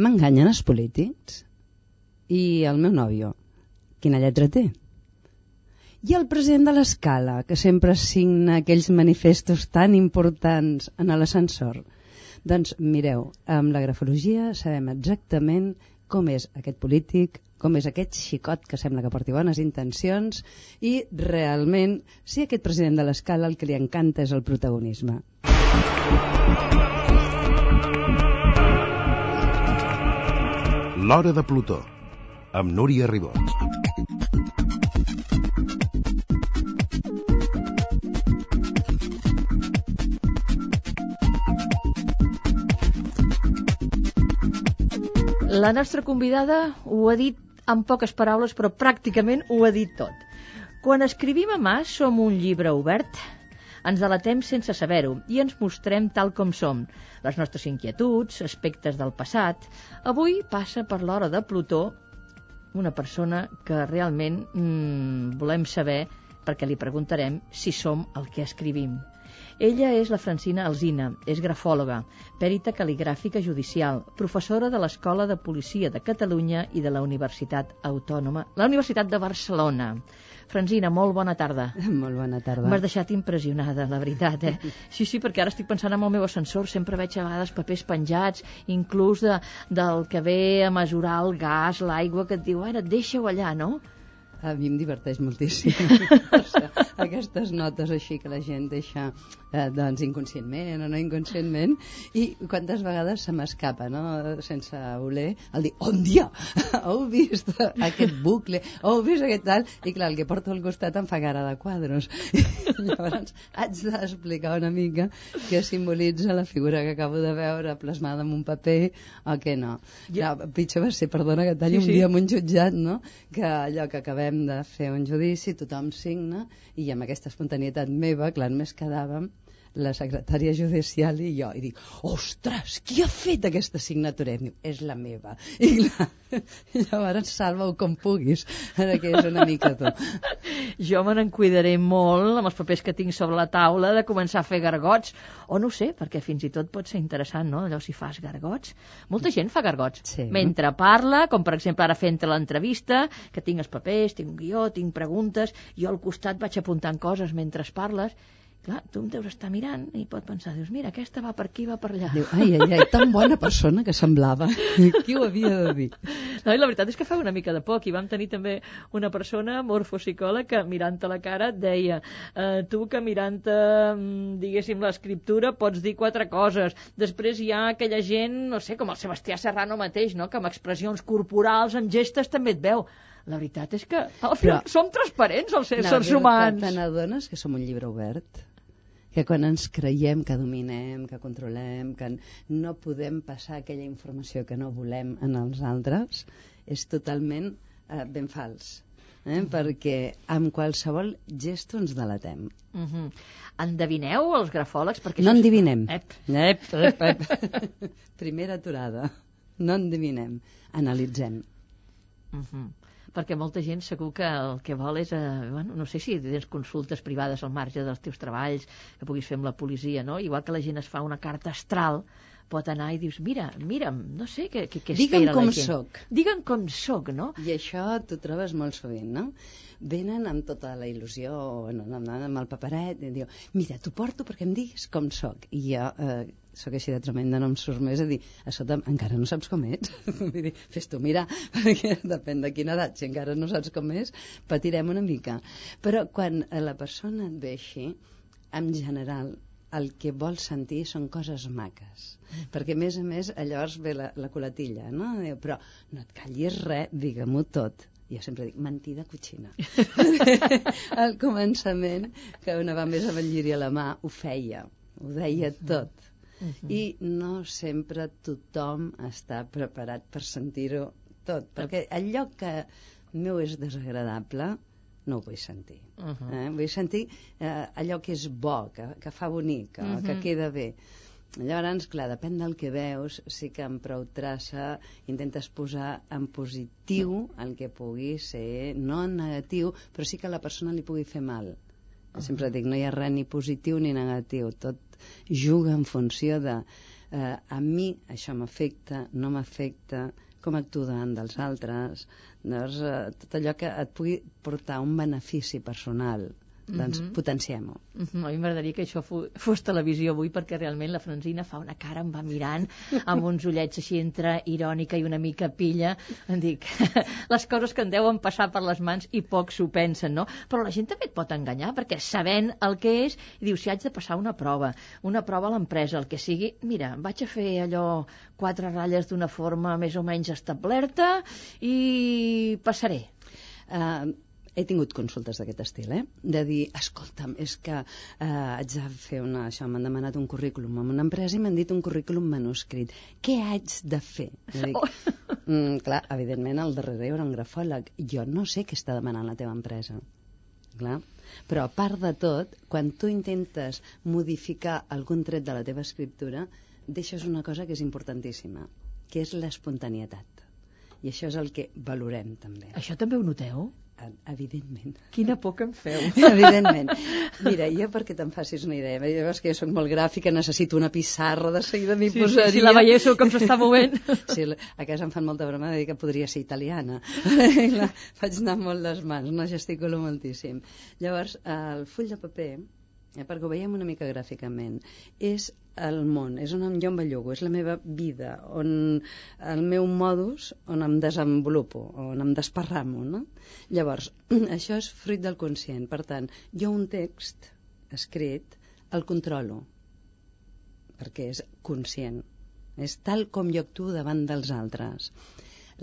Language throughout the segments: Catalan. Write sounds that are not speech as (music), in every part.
m'enganyen els polítics? I el meu nòvio, quina lletra té? I el president de l'escala, que sempre signa aquells manifestos tan importants en l'ascensor. Doncs mireu, amb la grafologia sabem exactament com és aquest polític, com és aquest xicot que sembla que porti bones intencions i realment si aquest president de l'escala el que li encanta és el protagonisme. L'Hora de Plutó, amb Núria Ribot. La nostra convidada ho ha dit en poques paraules, però pràcticament ho ha dit tot. Quan escrivim a mà som un llibre obert, ens delatem sense saber-ho i ens mostrem tal com som, les nostres inquietuds, aspectes del passat. Avui passa per l'hora de Plutó una persona que realment mmm, volem saber perquè li preguntarem si som el que escrivim. Ella és la Francina Alzina, és grafòloga, pèrita cal·ligràfica judicial, professora de l'Escola de Policia de Catalunya i de la Universitat Autònoma, la Universitat de Barcelona. Francina, molt bona tarda. (laughs) Molt bona tarda. M'has deixat impressionada, la veritat, eh? (laughs) Sí, sí, perquè ara estic pensant en el meu ascensor, sempre veig a vegades papers penjats, inclús de, del que ve a mesurar el gas, l'aigua, que et diu, ara, deixa-ho allà, no? A mi em diverteix moltíssim (laughs) aquestes notes així que la gent deixa eh, doncs inconscientment o no inconscientment i quantes vegades se m'escapa no? sense voler el dir on dia, (laughs) heu vist aquest bucle, heu vist aquest tal i clar, el que porto al costat em fa cara de quadros i (laughs) llavors haig d'explicar una mica què simbolitza la figura que acabo de veure plasmada en un paper o què no ja. Pitjor va ser, perdona que talli sí, sí. un dia en un jutjat no? que allò que acabem de fer un judici tothom signa i amb aquesta espontanietat meva, clar, només quedàvem la secretària judicial i jo, i dic, ostres, qui ha fet aquesta signatura? I diu, és la meva. I clar, llavors salva-ho com puguis, ara que és una mica tu. Jo me n'en cuidaré molt amb els papers que tinc sobre la taula de començar a fer gargots, o no sé, perquè fins i tot pot ser interessant, no?, allò si fas gargots. Molta gent fa gargots. Sí. Mentre parla, com per exemple ara fent l'entrevista, que tinc els papers, tinc un guió, tinc preguntes, jo al costat vaig apuntant coses mentre parles, clar, tu em deus estar mirant i pot pensar, dius, mira, aquesta va per aquí, va per allà. Diu, ai, ai, ai, tan bona persona que semblava. (laughs) Qui ho havia de dir? No, i la veritat és que fa una mica de poc. I vam tenir també una persona, morfopsicòleg, que mirant-te la cara deia eh, tu que mirant-te, mm, diguéssim, l'escriptura pots dir quatre coses. Després hi ha aquella gent, no sé, com el Sebastià Serrano mateix, no?, que amb expressions corporals, amb gestes, també et veu. La veritat és que al final però, som transparents els éssers no, humans. Te n'adones que som un llibre obert? Que quan ens creiem que dominem, que controlem, que no podem passar aquella informació que no volem en els altres, és totalment eh, ben fals. Eh? -huh. perquè amb qualsevol gesto ens delatem. Uh -huh. Endevineu els grafòlegs? Perquè no endevinem. Ep. Ep, ep, ep. (laughs) Primera aturada. No endevinem. Analitzem. Uh -huh perquè molta gent segur que el que vol és, eh, bueno, no sé si tens consultes privades al marge dels teus treballs, que puguis fer amb la policia, no? Igual que la gent es fa una carta astral, pot anar i dius, mira, mira'm, no sé què, què, què Digue'm espera com la gent. soc. Digue'm com soc, no? I això t'ho trobes molt sovint, no? Venen amb tota la il·lusió, no, amb, amb el paperet, i diu, mira, t'ho porto perquè em diguis com soc. I jo eh, sóc així de tremenda, no em surt més a dir, a sota encara no saps com ets. (laughs) Dir, fes-t'ho mirar, (laughs) perquè depèn de quina edat, si encara no saps com és, patirem una mica. Però quan la persona et ve així, en general, el que vol sentir són coses maques. Perquè, a més a més, llavors ve la, la colatilla, no? Però no et callis res, digue-m'ho tot. Jo sempre dic, mentida cotxina. (laughs) Al començament, que una va més amb el lliri a la mà, ho feia, ho deia tot. Uh. -huh. I no sempre tothom està preparat per sentir-ho tot, perquè allò que meu és desagradable, no ho vull sentir. Uh -huh. eh? Vull sentir eh, allò que és bo, que, que fa bonic, uh -huh. que queda bé. Llavors, clar, depèn del que veus, sí que amb prou traça intentes posar en positiu el que pugui ser, no en negatiu, però sí que a la persona li pugui fer mal. Uh -huh. Sempre dic, no hi ha res ni positiu ni negatiu, tot juga en funció de eh, a mi això m'afecta, no m'afecta, com actuo davant dels altres, doncs, eh, tot allò que et pugui portar un benefici personal, doncs Mhm. potenciem-ho. Mm -hmm. A mi m'agradaria que això fos, televisió avui perquè realment la Francina fa una cara, em va mirant amb uns ullets així entre irònica i una mica pilla. Em dic, (laughs) les coses que en deuen passar per les mans i poc s'ho pensen, no? Però la gent també et pot enganyar perquè sabent el que és, i diu, si haig de passar una prova, una prova a l'empresa, el que sigui, mira, vaig a fer allò quatre ratlles d'una forma més o menys establerta i passaré. Uh, he tingut consultes d'aquest estil, eh? De dir, escolta'm, és que uh, haig de fer una... Això, m'han demanat un currículum amb una empresa i m'han dit un currículum manuscrit. Què haig de fer? Dic, (laughs) mm, clar, evidentment, al darrere hi haurà un grafòleg. Jo no sé què està demanant la teva empresa. Clar. Però a part de tot, quan tu intentes modificar algun tret de la teva escriptura, deixes una cosa que és importantíssima, que és l'espontanietat. I això és el que valorem, també. Això també ho noteu? Evidentment. Quina por que em feu. (laughs) Evidentment. Mira, jo perquè te'n facis una idea, veus que jo soc molt gràfica, necessito una pissarra, de seguida m'hi Sí, sí, posaria. si la veiéssiu com s'està movent. (laughs) Sí, a casa em fan molta broma de dir que podria ser italiana. I (laughs) la, faig anar molt les mans, no gesticulo moltíssim. Llavors, el full de paper, eh, perquè ho veiem una mica gràficament, és el món, és on jo em bellugo, és la meva vida, on el meu modus, on em desenvolupo, on em desparramo, no? Llavors, (clears throat) això és fruit del conscient. Per tant, jo un text escrit el controlo, perquè és conscient. És tal com jo actuo davant dels altres.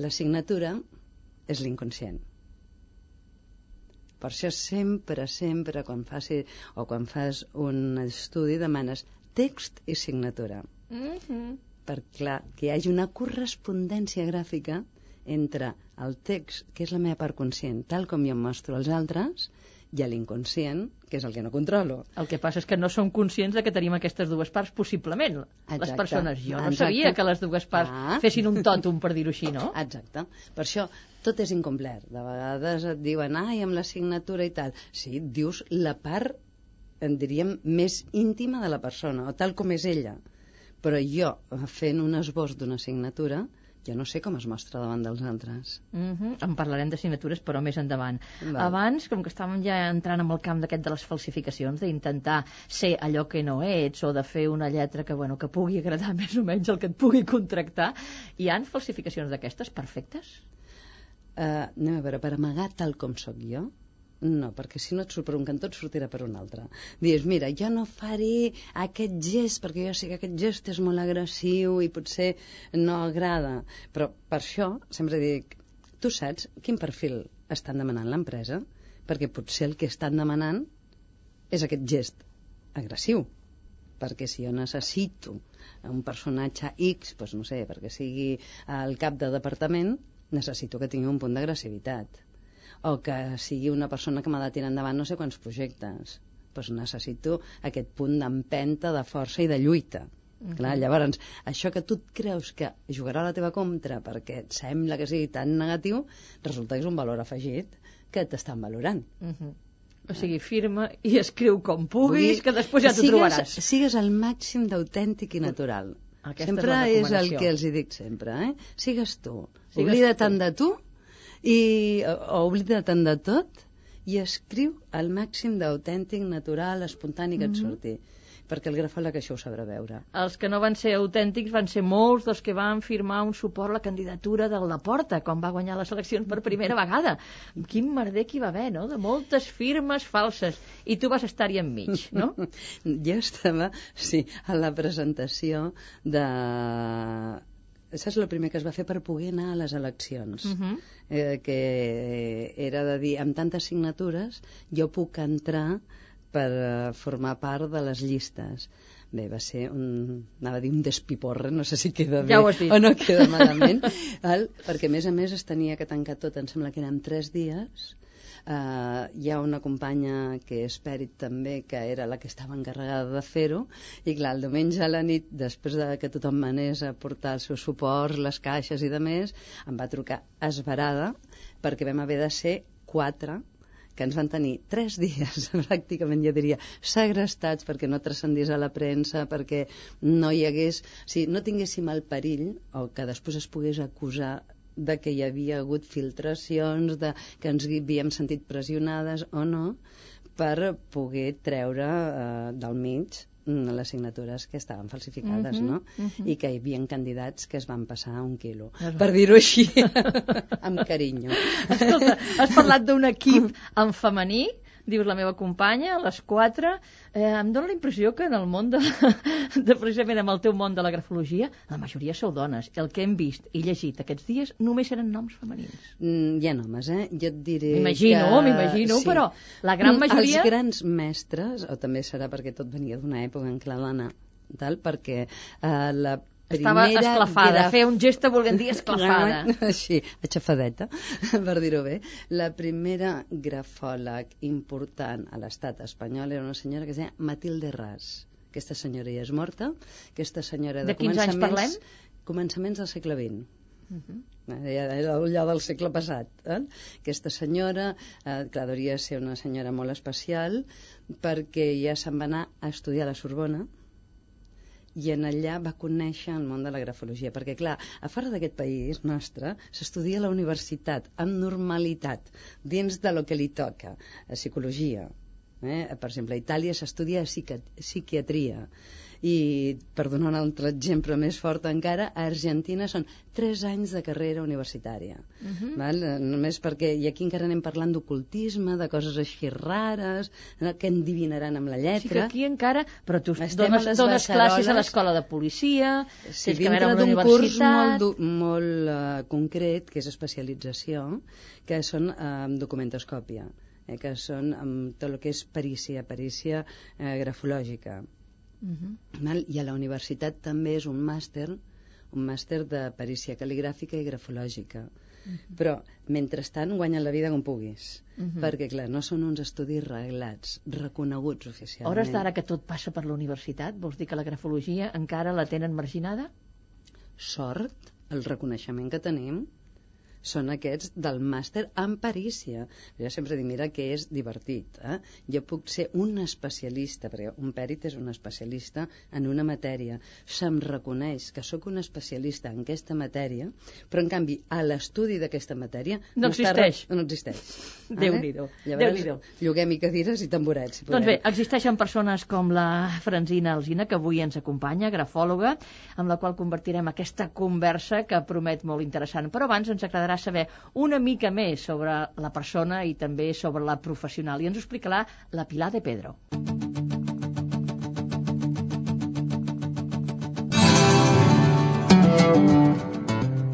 La signatura és l'inconscient. Per això sempre, sempre, quan, faci, o quan fas un estudi, demanes text i signatura. Mm -hmm. Per, clar, que hi hagi una correspondència gràfica entre el text, que és la meva part conscient, tal com jo em mostro als altres, i a l'inconscient, que és el que no controlo. El que passa és que no som conscients de que tenim aquestes dues parts, possiblement, les Exacte. persones. Jo no Exacte. sabia que les dues parts Ah. fessin un tòtum, per dir-ho així, no? Exacte. Per això tot és incomplet. De vegades et diuen, ai, amb la signatura i tal. Sí, dius la part, en diríem, més íntima de la persona, o tal com és ella. Però jo, fent un esbós d'una signatura, jo no sé com es mostra davant dels altres. Mm -hmm. En parlarem de signatures, però més endavant. Val. Abans, com que estàvem ja entrant en el camp d'aquest de les falsificacions, d'intentar ser allò que no ets, o de fer una lletra que, bueno, que pugui agradar (laughs) més o menys el que et pugui contractar, hi han falsificacions d'aquestes perfectes? Uh, anem a veure, per amagar tal com sóc jo, no, perquè si no et surt per un cantó et sortirà per un altre. Dius, mira, jo no faré aquest gest perquè jo sé que aquest gest és molt agressiu i potser no agrada. Però per això sempre dic, tu saps quin perfil estan demanant l'empresa? Perquè potser el que estan demanant és aquest gest agressiu. Perquè si jo necessito un personatge X, doncs no sé, perquè sigui el cap de departament, necessito que tingui un punt d'agressivitat o que sigui una persona que m'ha de tirar endavant no sé quants projectes doncs necessito aquest punt d'empenta, de força i de lluita Mhm. Clar, llavors, això que tu et creus que jugarà a la teva contra perquè et sembla que sigui tan negatiu, resulta que és un valor afegit que t'estan valorant. Mm -hmm. O sigui, firma i escriu com puguis, Vull dir, que després ja t'ho trobaràs. Sigues el màxim d'autèntic i natural. Aquesta sempre és és, el que els hi dic sempre, eh? Sigues tu. Sigues Oblida tu. tant de tu i, o oblida tant de tot i escriu el màxim d'autèntic, natural, espontani que et Mhm. surti. Perquè el grafòleg això ho sabrà veure. Els que no van ser autèntics van ser molts dels que van firmar un suport a la candidatura del Laporta quan va guanyar les eleccions per primera (laughs) vegada. Quin merder que hi va haver, no? De moltes firmes falses. I tu vas estar-hi enmig, no? (laughs) Jo estava, sí, a la presentació de... Això és el primer que es va fer per poder anar a les eleccions. Uh -huh. eh, que era de dir, amb tantes signatures jo puc entrar per eh, formar part de les llistes. Bé, va ser un, anava a dir un despiporre, no sé si queda bé Ja o no queda malament, (laughs) val? perquè a més a més es tenia que tancar tot, em sembla que eren tres dies, Uh, hi ha una companya que és pèrit també, que era la que estava encarregada de fer-ho, i clar, el diumenge a la nit, després de que tothom m'anés a portar els seus suports, les caixes i de més, em va trucar esverada, perquè vam haver de ser quatre que ens van tenir tres (laughs) dies, pràcticament ja diria, segrestats perquè no transcendís a la premsa, perquè no hi hagués... Sigui, no tinguéssim el perill, o que després es pogués acusar de que hi havia hagut filtracions, de que ens havíem sentit pressionades o no, per poder treure eh, del mig mm, les signatures que estaven falsificades, Mhm, no? mhm. I que hi havia candidats que es van passar un quilo, per dir-ho així, (laughs) amb carinyo. Escolta, has parlat d'un equip en femení, dius la meva companya, a les 4. Eh, em dóna la impressió que en el món de, (laughs) de, precisament amb el teu món de la grafologia, la majoria sou dones. El que hem vist i llegit aquests dies només eren noms femenins. Mm, hi ha homes, eh? Jo et diré M'imagino, que... m'imagino, però la gran Mm, majoria- Els grans mestres, o també serà perquè tot venia d'una època en què la dona, tal, perquè eh, la Estava primera esclafada, feia un gest volent dir esclafada. (laughs) Així, aixafadeta, (laughs) per dir-ho bé. La primera grafòleg important a l'estat espanyol era una senyora que es deia Matilde Ras. Aquesta senyora ja és morta. Aquesta senyora de, De quins anys començaments- parlem? Començaments del segle XX. Uh -huh. Eh, Ja era allò del segle passat. Eh? Aquesta senyora, eh, clar, hauria de ser una senyora molt especial perquè ja se'n va anar a estudiar a la Sorbona i en allà va conèixer el món de la grafologia, perquè clar, a fora d'aquest país nostre s'estudia a la universitat amb normalitat, dins de lo que li toca, a psicologia. Eh? Per exemple, a Itàlia s'estudia psiqui psiquiatria i, per donar un altre exemple més fort encara, a Argentina són 3 anys de carrera universitària. Uh -huh. Val? Només perquè, i aquí encara anem parlant d'ocultisme, de coses així rares, eh, que endivinaran amb la Sí que lletra. aquí encara... Però tu Estem dones, dones classes a l'escola de policia, Sí, dintre d'un curs molt, molt uh, concret, que és especialització, que són uh, documentoscòpia, eh, que són amb tot el que és perícia, perícia eh, grafològica. Uh -huh. Val? I a la universitat també és un màster, un màster de perícia cal·ligràfica i grafològica. Però, mentrestant, guanyen la vida com puguis. Mhm. Perquè, clar, no són uns estudis reglats, reconeguts oficialment. hores d'ara que tot passa per la universitat, vols dir que la grafologia encara la tenen marginada? sort, el reconeixement que tenim, són aquests del màster en perícia. Jo sempre dic, mira que és divertit. Eh? Jo puc ser un especialista, perquè un pèrit és un especialista en una matèria. Se'm reconeix que sóc un especialista en aquesta matèria, però en canvi a l'estudi d'aquesta matèria No re- existeix. No existeix. (laughs) Déu-n'hi-do, Llavors, Déu-n'hi-do. lloguem i cadires i tamborets. Si Doncs bé, podem. existeixen persones com la Franzina Alzina, que avui ens acompanya, grafòloga, amb la qual convertirem aquesta conversa que promet molt interessant. Però abans ens agradarà saber una mica més sobre la persona i també sobre la professional. I ens ho explicarà la Pilar de Pedro.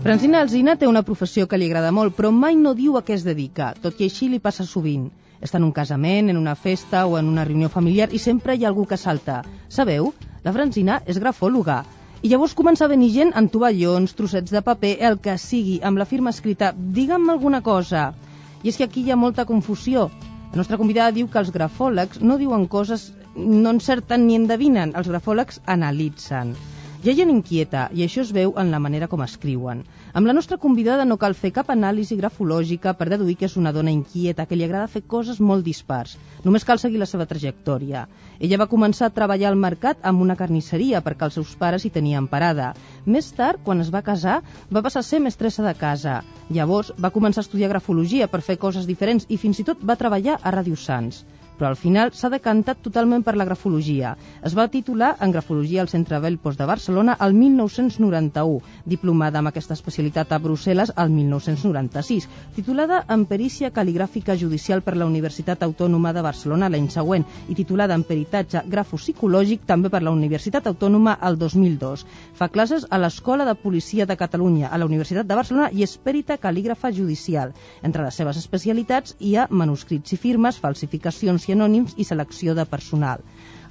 Francina Alzina té una professió que li agrada molt, però mai no diu a què es dedica, tot i així li passa sovint. Està en un casament, en una festa o en una reunió familiar i sempre hi ha algú que salta. Sabeu? La Francina és grafòloga. I llavors comença a venir gent en tovallons, trossets de paper, el que sigui, amb la firma escrita «Digue'm alguna cosa». I és que aquí hi ha molta confusió. La nostra convidada diu que els grafòlegs no diuen coses, no encerten ni endevinen, els grafòlegs analitzen. Hi ha gent inquieta i això es veu en la manera com escriuen. Amb la nostra convidada no cal fer cap anàlisi grafològica per deduir que és una dona inquieta, que li agrada fer coses molt dispars. Només cal seguir la seva trajectòria. Ella va començar a treballar al mercat amb una carnisseria perquè els seus pares hi tenien parada. Més tard, quan es va casar, va passar a ser mestressa de casa. Llavors va començar a estudiar grafologia per fer coses diferents i fins i tot va treballar a Ràdio Sants però al final s'ha decantat totalment per la grafologia. Es va titular en grafologia al Centre Belpos de Barcelona el 1991, diplomada amb aquesta especialitat a Brussel·les el 1996, titulada en perícia cal·ligràfica judicial per la Universitat Autònoma de Barcelona l'any següent i titulada en peritatge grafopsicològic també per la Universitat Autònoma el 2002. Fa classes a l'Escola de Policia de Catalunya, a la Universitat de Barcelona i és perita cal·lígrafa judicial. Entre les seves especialitats hi ha manuscrits i firmes, falsificacions i anònims i selecció de personal.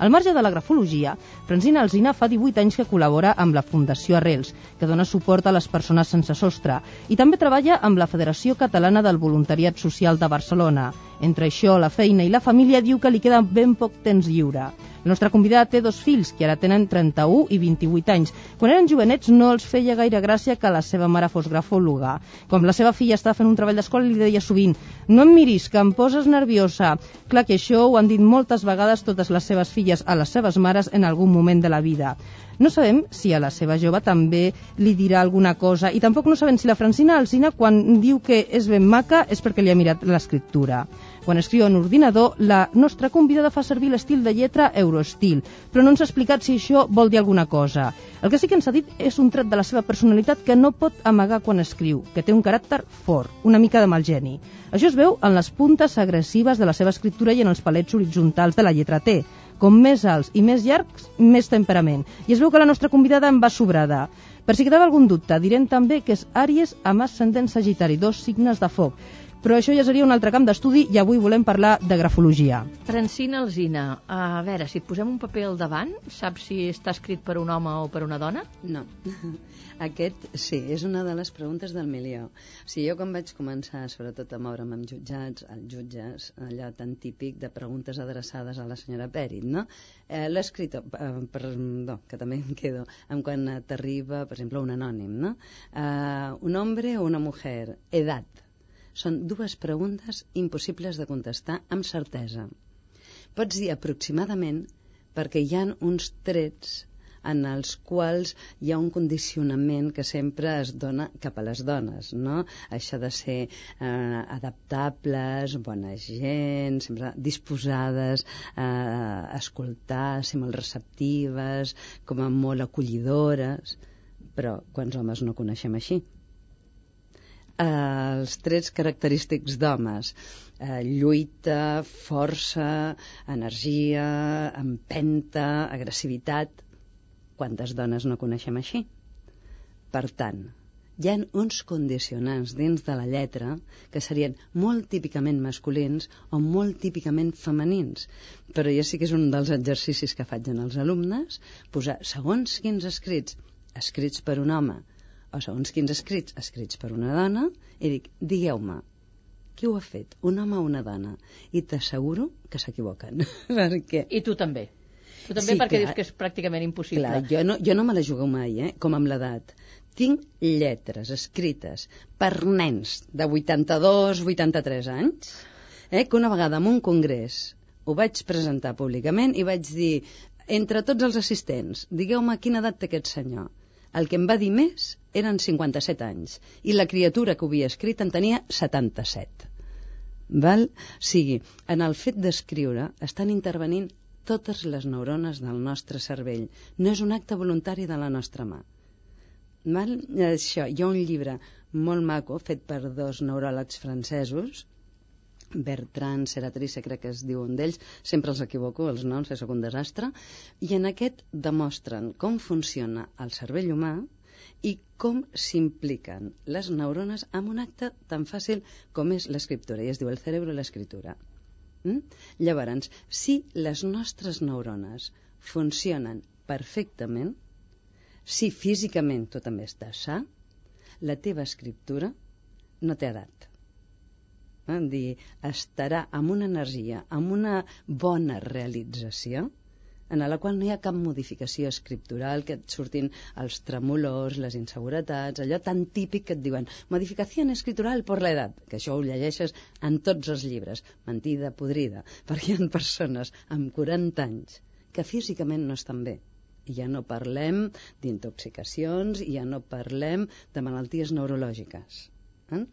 Al marge de la grafologia, Francina Alzina fa 18 anys que col·labora amb la Fundació Arrels, que dona suport a les persones sense sostre, i també treballa amb la Federació Catalana del Voluntariat Social de Barcelona. Entre això, la feina i la família diu que li queda ben poc temps lliure. La nostra convidada té dos fills, que ara tenen 31 i 28 anys. Quan eren jovenets no els feia gaire gràcia que la seva mare fos grafòloga. Com la seva filla estava fent un treball d'escola, li deia sovint «No em miris, que em poses nerviosa». Clar que això ho han dit moltes vegades totes les seves filles a les seves mares en algun moment de la vida. No sabem si a la seva jove també li dirà alguna cosa i tampoc no sabem si la Francina Alcina quan diu que és ben maca és perquè li ha mirat l'escriptura. Quan escriu en ordinador, la nostra convidada fa servir l'estil de lletra Euroestil, però no ens ha explicat si això vol dir alguna cosa. El que sí que ens ha dit és un tret de la seva personalitat que no pot amagar quan escriu, que té un caràcter fort, una mica de mal geni. Això es veu en les puntes agressives de la seva escriptura i en els palets horitzontals de la lletra T. Com més alts i més llargs, més temperament. I es veu que la nostra convidada en va sobrada. Per si quedava algun dubte, direm també que és Àries amb ascendent Sagitari, dos signes de foc. Però això ja seria un altre camp d'estudi i avui volem parlar de grafologia. Francina Alzina, a veure, si et posem un paper al davant, saps si està escrit per un home o per una dona? No. (laughs) Aquest, sí, és una de les preguntes del milió. O sigui, jo quan vaig començar, sobretot a moure'm amb jutjats, als jutges, allò tan típic de preguntes adreçades a la senyora Pèrit, no? Eh, L'escriptor, eh, perdó, que també em quedo, en quan t'arriba, per exemple, un anònim, no? Eh, un hombre o una mujer, edat, són dues preguntes impossibles de contestar amb certesa. Pots dir aproximadament perquè hi ha uns trets en els quals hi ha un condicionament que sempre es dona cap a les dones, no? Això de ser eh, adaptables, bona gent, sempre disposades a escoltar, ser molt receptives, com a molt acollidores, però quants homes no coneixem així? Eh, els trets característics d'homes. Eh, lluita, força, energia, empenta, agressivitat. Quantes dones no coneixem així? Per tant, hi ha uns condicionants dins de la lletra que serien molt típicament masculins o molt típicament femenins. Però ja sí que és un dels exercicis que faig en els alumnes, posar segons quins escrits, escrits per un home, o segons quins escrits, escrits per una dona, i dic, digueu-me, qui ho ha fet, un home o una dona? I t'asseguro que s'equivoquen. (laughs) perquè... I tu també. Tu també Sí, perquè clar. dius que és pràcticament impossible. Clar, jo no, jo no me la jugo mai, eh? com amb l'edat. Tinc lletres escrites per nens de 82, 83 anys, eh? que una vegada en un congrés ho vaig presentar públicament i vaig dir, entre tots els assistents, digueu-me quina edat té aquest senyor. El que em va dir més eren 57 anys i la criatura que ho havia escrit en tenia 77. Val? O sigui, en el fet d'escriure estan intervenint totes les neurones del nostre cervell. No és un acte voluntari de la nostra mà. Val? Això, hi ha un llibre molt maco fet per dos neuròlegs francesos, Bertrand Seratrice, crec que es diu un d'ells, sempre els equivoco, els noms, sóc un desastre, i en aquest demostren com funciona el cervell humà i com s'impliquen les neurones en un acte tan fàcil com és l'escriptura, i es diu el cerebro i l'escriptura. Mm? Llavors, si les nostres neurones funcionen perfectament, si físicament tu també estàs sa, la teva escriptura no té edat. Eh? Dir, estarà amb una energia, amb una bona realització, en la qual no hi ha cap modificació escriptural, que et surtin els tremolors, les inseguretats, allò tan típic que et diuen modificació escritural per l'edat, que això ho llegeixes en tots els llibres, mentida podrida, (laughs) perquè hi ha persones amb 40 anys que físicament no estan bé. I ja no parlem d'intoxicacions, ja no parlem de malalties neurològiques. Eh?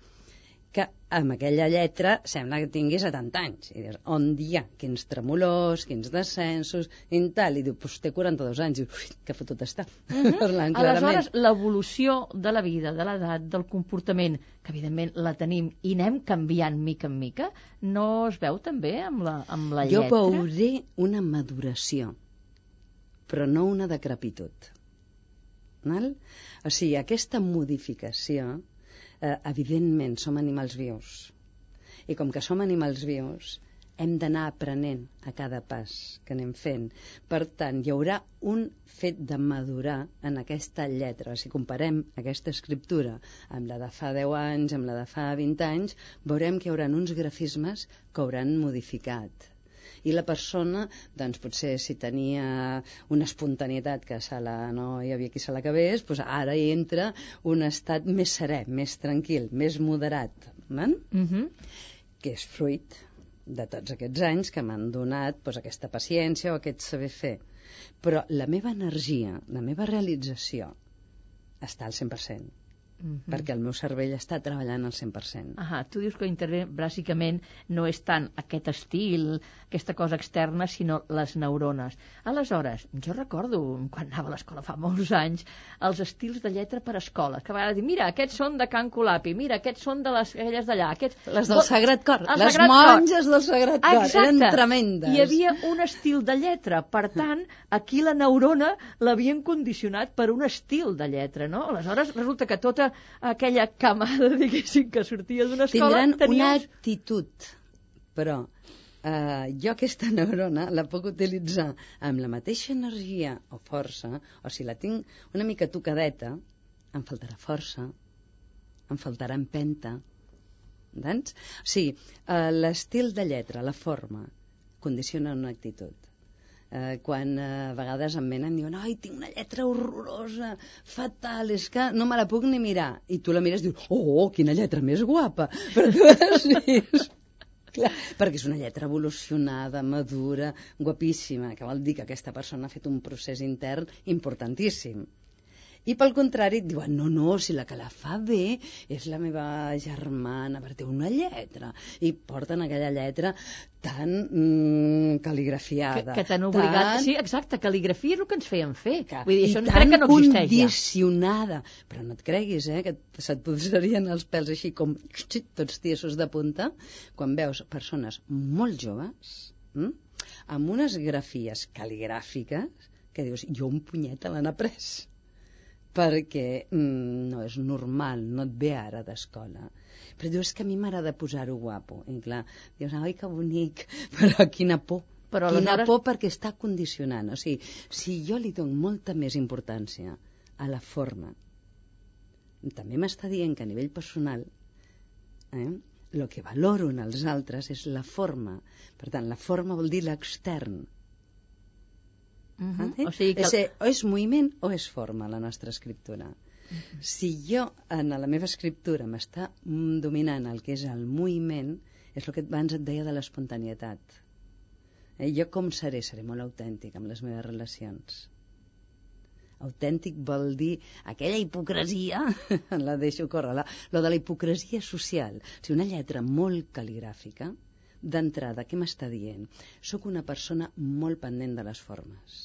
Que amb aquella lletra sembla que tingui 70 anys. I dius, on hi ha? Quins tremolors, quins descensos, i tal. I diu, pues té 42 anys. I diu, ui, que fotut està. Uh (laughs) -huh. Parlant. Aleshores, l'evolució de la vida, de l'edat, del comportament, que evidentment la tenim i anem canviant mica en mica, no es veu també amb la, amb la jo lletra? veuré una maduració, però no una decrepitud. Val? O sigui, aquesta modificació, eh, evidentment, som animals vius. I com que som animals vius, hem d'anar aprenent a cada pas que anem fent. Per tant, hi haurà un fet de madurar en aquesta lletra. Si comparem aquesta escriptura amb la de fa 10 anys, amb la de fa 20 anys, veurem que hi haurà uns grafismes que hauran modificat i la persona, doncs potser si tenia una espontanietat que se la, no hi havia qui se l'acabés, doncs ara hi entra un estat més serè, més tranquil, més moderat, man? Mm -hmm. que és fruit de tots aquests anys que m'han donat doncs, aquesta paciència o aquest saber fer. Però la meva energia, la meva realització està al 100%. Perquè el meu cervell està treballant al 100%. Ah, tu dius que l'intervé bàsicament no és tant aquest estil, aquesta cosa externa, sinó les neurones. Aleshores, jo recordo, quan anava a l'escola fa molts anys, els estils de lletra per escola, que a vegades dir, mira, aquests són de Can Colapi, mira, aquests són de les aquelles d'allà, aquests... Les del Sagrat Cor, el les Sagrat monges Cor. del Sagrat Cor, Exacte. eren tremendes. Hi havia un estil de lletra, per tant, aquí la neurona l'havien condicionat per un estil de lletra, no? Aleshores, resulta que tota aquella camada, (laughs) diguéssim, que sortia d'una escola... Tindran tenia una actitud, però eh, jo aquesta (laughs) neurona la puc utilitzar amb la mateixa energia o força, o si la tinc una mica tocadeta, em faltarà força, em faltarà empenta, entens? O sigui, eh, l'estil de lletra, la forma, condiciona una actitud. Eh, quan eh, a vegades em venen i diuen ai, tinc una lletra horrorosa, fatal, és que no me la puc ni mirar. I tu la mires i dius, oh, quina lletra més guapa. (laughs) Però tu has vist... Clar, perquè és una lletra evolucionada, madura, guapíssima, que vol dir que aquesta persona ha fet un procés intern importantíssim. I pel contrari, et diuen, no, no, si la que la fa bé és la meva germana, perquè té una lletra. I porten aquella lletra tan mm, que, cal·ligrafiada. que t'han obligat... Tan... Sí, exacte, cal·ligrafia és el que ens feien fer. que- Vull dir, això no tan crec que no existeix ja. condicionada. Però no et creguis, eh, que et- se't posarien els pèls així com tots tiesos de punta quan veus persones molt joves hm? amb unes grafies cal·ligràfiques que dius, jo un punyeta l'han après perquè mm, no és normal, no et ve ara d'escola. Però dius que a mi m'agrada posar-ho guapo. I clar, dius, ai, que bonic, (laughs) però quina por. Però quina aleshores- por perquè està condicionant. O sigui, si jo li dono molta més importància a la forma, també m'està dient que a nivell personal eh, el que valoro en els altres és la forma. Per tant, la forma vol dir l'extern. Mhm. Entens? O sigui que... és, o és moviment o és forma la nostra escriptura. Si jo en la meva escriptura m'està dominant el que és el moviment, és el que abans et deia de l'espontanietat. Eh, jo com seré? Seré molt autèntic amb les meves relacions. Autèntic vol dir aquella hipocresia, (laughs) la deixo córrer, la, lo de la hipocresia social. O sigui, una lletra molt cal·ligràfica, d'entrada, què m'està dient? Soc una persona molt pendent de les formes.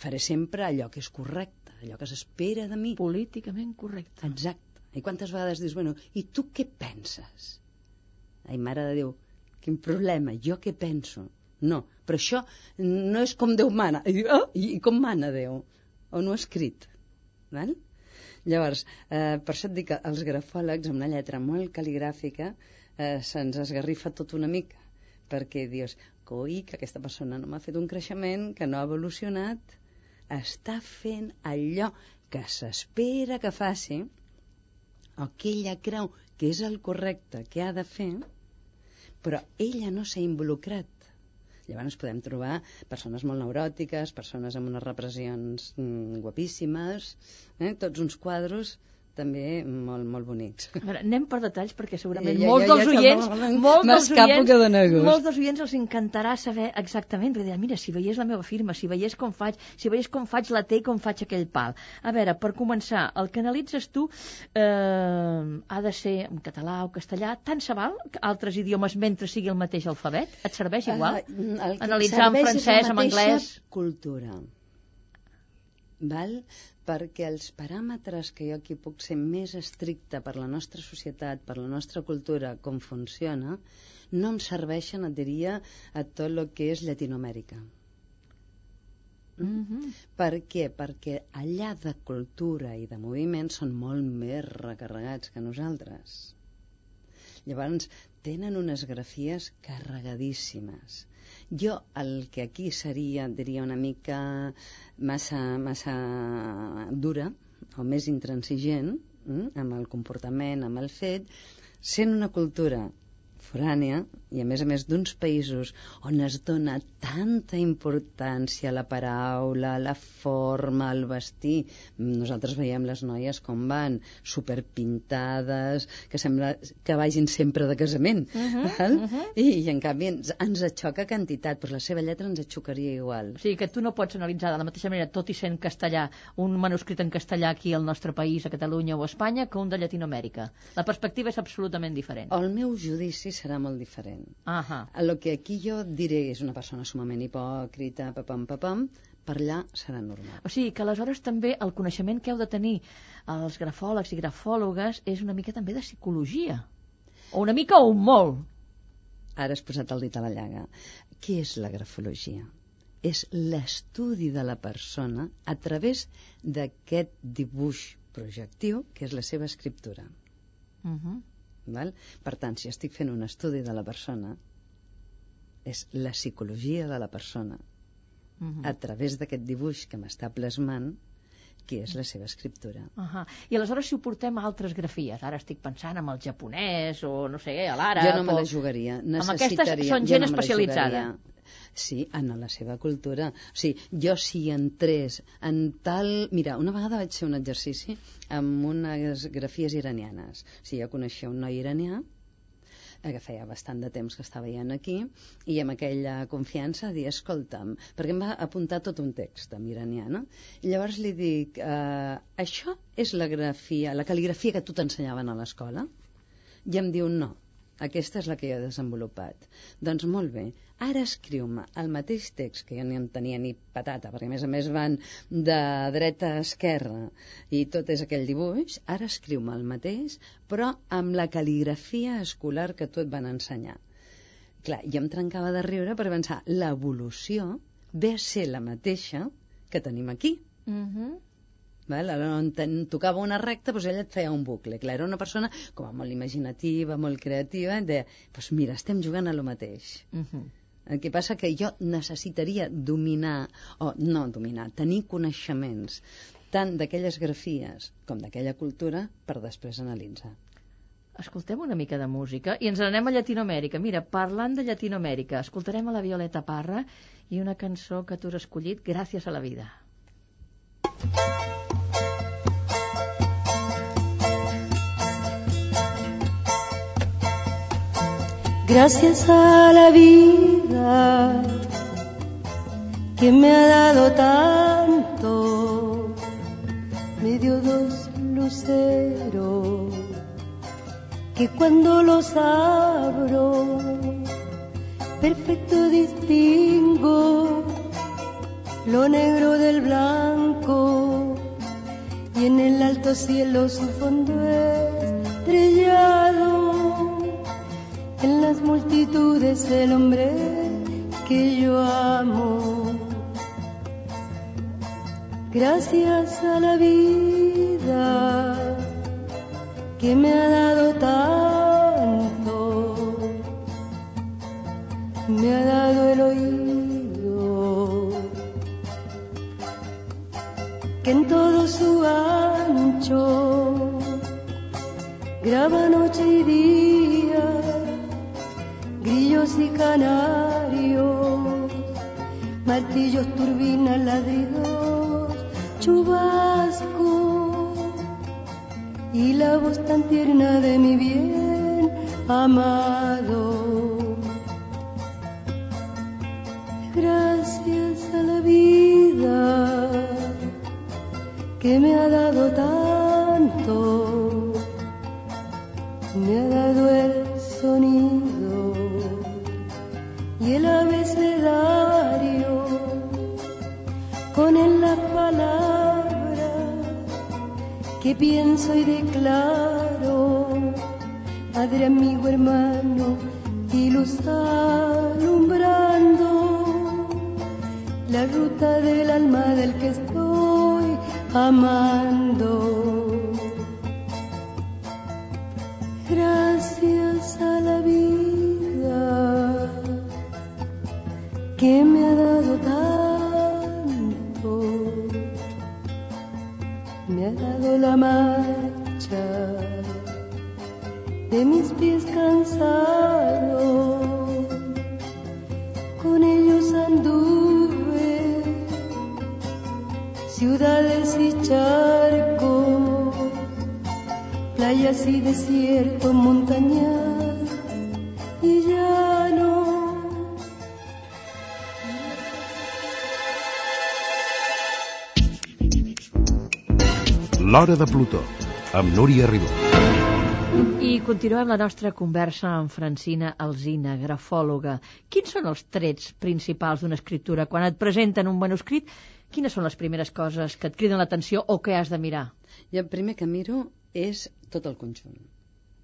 Faré sempre allò que és correcte, allò que s'espera de mi. Políticament correcte. Exacte. I quantes vegades dius, bueno, i tu què penses? Ai, mare de Déu, quin problema, jo què penso? No, però això no és com Déu mana. I, oh, i, com mana Déu? On ho ha escrit? Val? Llavors, eh, per això et dic que els grafòlegs amb una lletra molt cal·ligràfica eh, se'ns esgarrifa tot una mica perquè dius, coi, que aquesta persona no m'ha fet un creixement, que no ha evolucionat, està fent allò que s'espera que faci o que ella creu que és el correcte que ha de fer, però ella no s'ha involucrat. Llavors podem trobar persones molt neuròtiques, persones amb unes repressions mm, guapíssimes, eh? tots uns quadros també molt, molt bonics. A veure, anem per detalls perquè segurament Ja, ja, molts ja, dels oients, molts dels oients, molts dels oients els encantarà saber exactament, perquè mira, si veiés la meva firma, si veiés com faig, si veiés com faig la T i com faig aquell pal. A veure, per començar, el que analitzes tu eh, ha de ser en català o castellà, tant se val que altres idiomes mentre sigui el mateix alfabet? Et serveix igual? Ah, el que Analitzar en francès, en anglès. cultura. Val? Perquè els paràmetres que jo aquí puc ser més estricta per la nostra societat, per la nostra cultura, com funciona, no em serveixen, et diria, a tot el que és Llatinoamèrica. Mm -hmm. Per què? Perquè allà de cultura i de moviment són molt més recarregats que nosaltres. Llavors, tenen unes grafies carregadíssimes. Jo el que aquí seria, diria, una mica massa, massa dura o més intransigent mm, amb el comportament, amb el fet, sent una cultura forània i a més a més d'uns països on es dona tanta importància a la paraula, a la forma, al vestir. Nosaltres veiem les noies com van, superpintades, que sembla que vagin sempre de casament. Uh -huh, val? uh -huh. I, I en canvi ens, ens xoca quantitat, però la seva lletra ens xocaria igual. O sigui que tu no pots analitzar de la mateixa manera, tot i sent castellà, un manuscrit en castellà aquí al nostre país, a Catalunya o a Espanya, que un de Llatinoamèrica. La perspectiva és absolutament diferent. El meu judici serà molt diferent. Ahà. El que aquí jo diré és una persona sumament hipòcrita, papam, papam, per allà serà normal. O sigui que aleshores també el coneixement que heu de tenir els grafòlegs i grafòlogues és una mica també de psicologia. O una mica o un molt. Ara has posat el dit a la llaga. Què és la grafologia? És l'estudi de la persona a través d'aquest dibuix projectiu, que és la seva escriptura. Uh -huh. Val? Per tant, si estic fent un estudi de la persona, és la psicologia de la persona Uh -huh. a través d'aquest dibuix que m'està plasmant que és la seva escriptura. Uh -huh. I aleshores si ho portem a altres grafies, ara estic pensant en el japonès o no sé, a l'àrab... jo no me la jugaria. Amb aquestes Necessitaria... són jo gent no especialitzada. Sí, en la seva cultura. O sigui, jo si entrés en tal... Mira, una vegada vaig fer un exercici amb unes grafies iranianes. O sigui, jo coneixia un noi iranià eh, que feia bastant de temps que estava veient aquí, i amb aquella confiança dir, escolta'm, perquè em va apuntar tot un text en iranià, no? I llavors li dic, eh, això és la grafia, la cal·ligrafia que tu t'ensenyaven a l'escola? I em diu, no, aquesta és la que jo he desenvolupat. Doncs molt bé, ara escriu-me el mateix text, que jo ni en tenia ni patata, perquè a més a més van de dreta a esquerra i tot és aquell dibuix, ara escriu-me el mateix, però amb la cal·ligrafia escolar que tu et van ensenyar. Clar, jo em trencava de riure per pensar, l'evolució ve a ser la mateixa que tenim aquí. Uh -huh. Val? On ten, tocava una recta, doncs ella et feia un bucle. Clar, era una persona com a molt imaginativa, molt creativa, i deia, doncs mira, estem jugant a lo mateix. Uh -huh. El que passa que jo necessitaria dominar, o no dominar, tenir coneixements tant d'aquelles grafies com d'aquella cultura per després analitzar. Escoltem una mica de música i ens n'anem a Llatinoamèrica. Mira, parlant de Llatinoamèrica, escoltarem a la Violeta Parra i una cançó que tu has escollit, Gràcies a la vida. Gracias a la vida que me ha dado tanto, me dio dos luceros que cuando los abro, perfecto distingo lo negro del blanco y en el alto cielo su fondo estrellado en las multitudes el hombre que yo amo. Gracias a la vida que me ha dado tanto, me ha dado el oído que en todo su ancho graba noche y día grillos y canarios, martillos, turbinas, ladridos, chubasco y la voz tan tierna de mi bien amado. Gracias a la vida que me ha dado tanto, pienso y declaro, Padre, amigo, hermano, y luz alumbrando la ruta del alma del que estoy amando. Gracias a la vida que me ha dado la marcha de mis pies cansados, con ellos anduve ciudades y charcos, playas y desierto, montañas L'Hora de Plutó, amb Núria Ribó. I continuem la nostra conversa amb Francina Alzina, grafòloga. Quins són els trets principals d'una escriptura? Quan et presenten un manuscrit, quines són les primeres coses que et criden l'atenció o que has de mirar? I el primer que miro és tot el conjunt.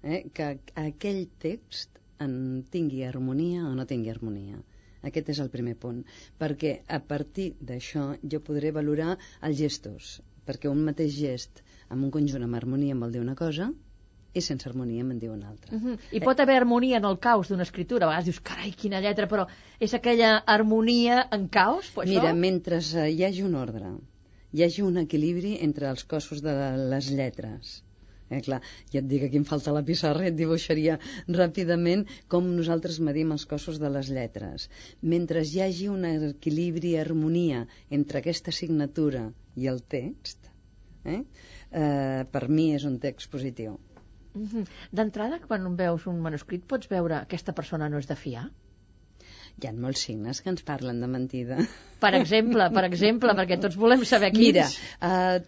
Eh? Que aquell text en tingui harmonia o no tingui harmonia. Aquest és el primer punt, perquè a partir d'això jo podré valorar els gestos, perquè un mateix gest amb un conjunt amb harmonia em vol dir una cosa i sense harmonia me'n diu una altra. Uh -huh. I pot haver harmonia en el caos d'una escriptura. A vegades dius, carai, quina lletra, però és aquella harmonia en caos? Pues Mira, això? mentre eh, hi hagi un ordre, hi hagi un equilibri entre els cossos de les lletres, Eh, clar, ja et dic, aquí em falta la pissarra i et dibuixaria ràpidament com nosaltres medim els cossos de les lletres. Mentre hi hagi un equilibri i harmonia entre aquesta signatura i el text, eh, eh, per mi és un text positiu. Uh -huh. D'entrada, quan veus un manuscrit, pots veure aquesta persona no és de fiar? Hi ha molts signes que ens parlen de mentida. Per exemple, per exemple, perquè tots volem saber quins. Mira, uh,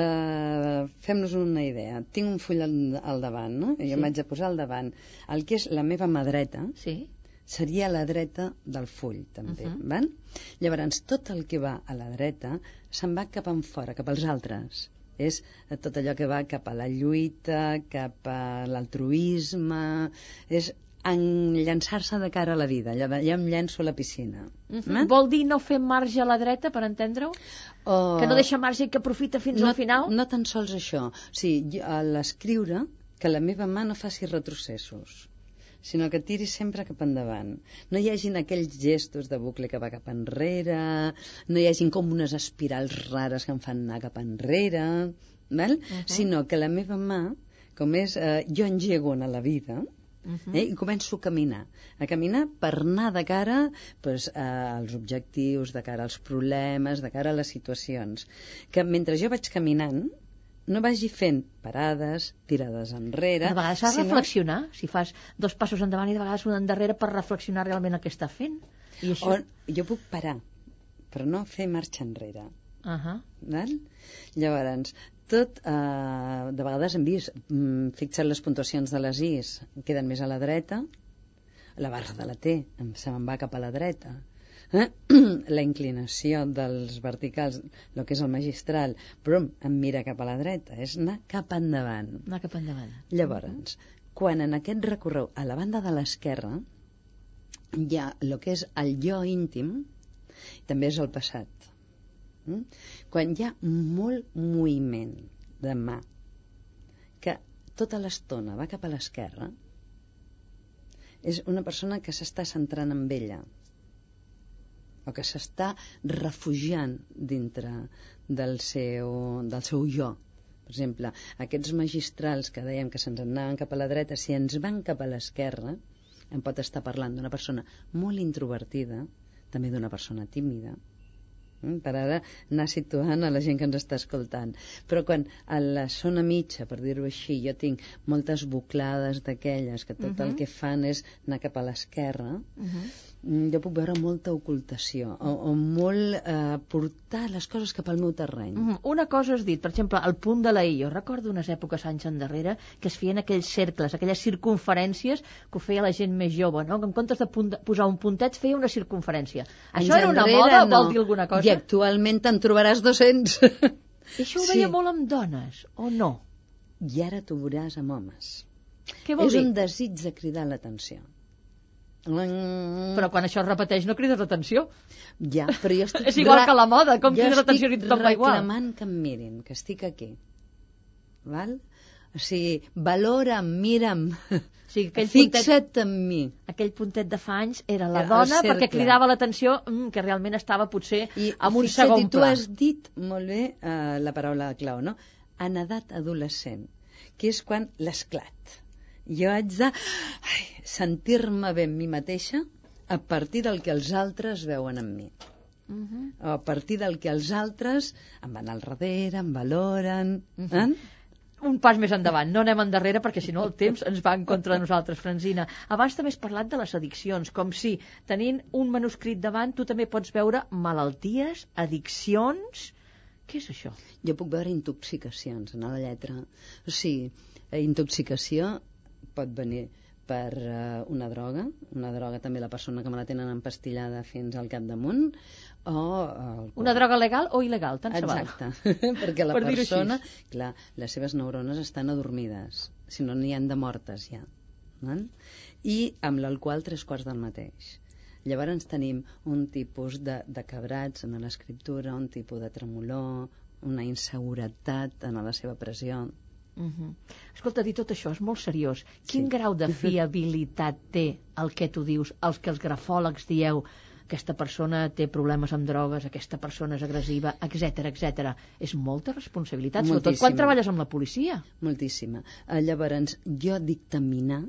uh, fem-nos una idea. Tinc un full al, al davant, no? Jo sí. m'haig de posar al davant. El que és la meva mà dreta Sí. Seria a la dreta del full, també. Mhm. Uh -huh. val? Llavors, tot el que va a la dreta se'n va cap en fora, cap als altres. És eh, tot allò que va cap a la lluita, cap a l'altruisme, és en llançar-se de cara a la vida. De, ja em llenço a la piscina. Uh Eh? -huh. Vol dir no fer marge a la dreta, per entendre-ho? O... Que no deixa marge i que aprofita fins no, al final? No tan sols això. O sigui, a l'escriure, que la meva mà no faci retrocessos sinó que tiri sempre cap endavant. No hi hagin aquells gestos de bucle que va cap enrere, no hi hagin com unes espirals rares que em fan anar cap enrere, val? Uh -huh. sinó que la meva mà, com és, eh, jo engego a la vida, Uh -huh. eh, i començo a caminar. A caminar per anar de cara pues, als objectius, de cara als problemes, de cara a les situacions. Que mentre jo vaig caminant, no vagi fent parades, tirades enrere... De vegades has de sinó- reflexionar, si fas dos passos endavant i de vegades un endarrere per reflexionar realment el que està fent. I això... O, jo puc parar, però no fer marxa enrere. Uh -huh. Val? Llavors, tot, eh, de vegades hem vist, mm, fixa't les puntuacions de les Is, queden més a la dreta, la barra de la T em, se me'n va cap a la dreta. Eh? (clears throat) La inclinació dels verticals, el que és el magistral, però em mira cap a la dreta, és anar cap endavant. Anar cap endavant. Llavors, quan en aquest recorreu a la banda de l'esquerra hi ha el que és el jo íntim, també és el passat. Mm? Quan hi ha molt moviment de mà, que tota l'estona va cap a l'esquerra, és una persona que s'està centrant en ella o que s'està refugiant dintre del seu, del seu jo. Per exemple, aquests magistrals que dèiem que se'ns anaven cap a la dreta, si ens van cap a l'esquerra, em pot estar parlant d'una persona molt introvertida, també d'una persona tímida, mm, per ara anar situant a la gent que ens està escoltant. Però quan a la zona mitja, per dir-ho així, jo tinc moltes buclades d'aquelles que tot uh -huh. el que fan és anar cap a l'esquerra, Uh -huh. Mm, jo puc veure molta ocultació o, o molt eh, portar les coses cap al meu terreny. Mhm. Una cosa has dit, per exemple, el punt de la I. Jo recordo unes èpoques anys endarrere que es feien aquells cercles, aquelles circunferències que ho feia la gent més jove, no? que en comptes de punt, posar un puntet feia una circunferència. Anys Això era una moda? no. Vol dir alguna cosa? I actualment te'n trobaràs 200. I això ho veia Sí. molt amb dones, o no? I ara t'ho veuràs amb homes. Què vol és dir? un desig de cridar l'atenció. Mm, Però quan això es repeteix no crides l'atenció. Ja, però jo estic... (laughs) És igual que la moda, com jo crides l'atenció estic i tothom va igual. reclamant que em mirin, que estic aquí. Val? O sigui, valora'm, mira'm, O sigui, aquell puntet, fixa't en mi. aquell puntet de fa anys era la El dona cercle. perquè cridava l'atenció mm, que realment estava potser I en un fixa't, segon i tu pla. has dit molt bé eh, la paraula clau, no? En edat adolescent, que és quan l'esclat. Jo haig de sentir-me bé amb mi mateixa a partir del que els altres veuen en mi. Mhm. O a partir del que els altres em van al darrere, em valoren... Mhm. eh? un pas més endavant, no anem endarrere perquè si no el temps ens va en contra de nosaltres, Franzina. Abans també has parlat de les addiccions, com si tenint un manuscrit davant tu també pots veure malalties, addiccions... Què és això? Jo puc veure intoxicacions en la lletra. O sigui, eh, intoxicació pot venir per eh, una droga, una droga també la persona que me la tenen empastillada fins al capdamunt, o... alcohol. Una droga legal o il·legal, tant se val. Exacte, (laughs) perquè la Per persona, clar, les seves neurones estan adormides, si no n'hi han de mortes ja. Val? I amb l'alcohol tres quarts del mateix. Llavors tenim un tipus de, de quebrats en l'escriptura, un tipus de tremolor, una inseguretat en la seva pressió. Uh -huh. Escolta, dir tot això és molt seriós. Quin Sí. grau de fiabilitat té el que tu dius, els que els grafòlegs dieu aquesta persona té problemes amb drogues, aquesta persona és agressiva, etc etc. És molta responsabilitat, sobretot quan Moltíssima. treballes amb la policia. Moltíssima. Eh, llavors, jo dictaminar,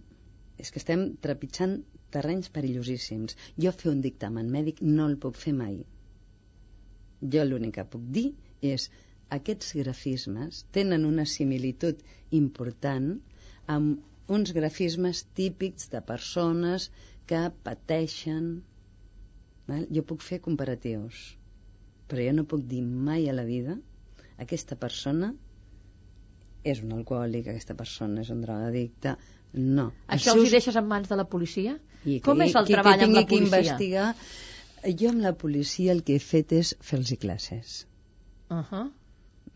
és que estem trepitjant terrenys perillosíssims. Jo fer un dictamen mèdic no el puc fer mai. Jo l'únic que puc dir és aquests grafismes tenen una similitud important amb uns grafismes típics de persones que pateixen. Val? Jo puc fer comparatius, però jo no puc dir mai a la vida aquesta persona és un alcohòlic, aquesta persona és un drogadicte. No. Això els hi deixes en mans de la policia? I Com que, és el qui, treball que amb la tingui que policia? investigar. Jo amb la policia el que he fet és fer-los classes. Uh -huh.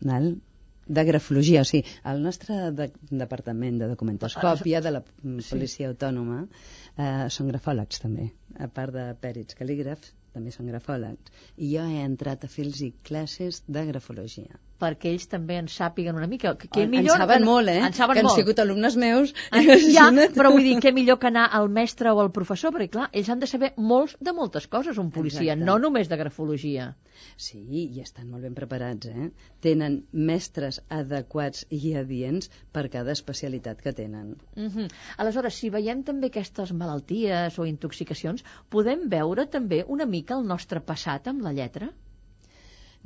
Val? de grafologia, o sigui, el nostre de, departament de documentoscòpia de la policia autònoma eh, són grafòlegs també, a part de pèrits cal·lígrafs també són grafòlegs. I jo he entrat a fer-los classes de grafologia perquè ells també en sàpiguen una mica. Que, que en, millor, en saben molt, eh? En saben que han molt. sigut alumnes meus En, ja, però vull dir, què millor que anar al mestre o al professor, perquè clar, ells han de saber molts de moltes coses, un policia, Exacte. no només de grafologia. Sí, i estan molt ben preparats, eh? Tenen mestres adequats i adients per cada especialitat que tenen. Uh -huh. Aleshores, si veiem també aquestes malalties o intoxicacions, podem veure també una mica el nostre passat amb la lletra?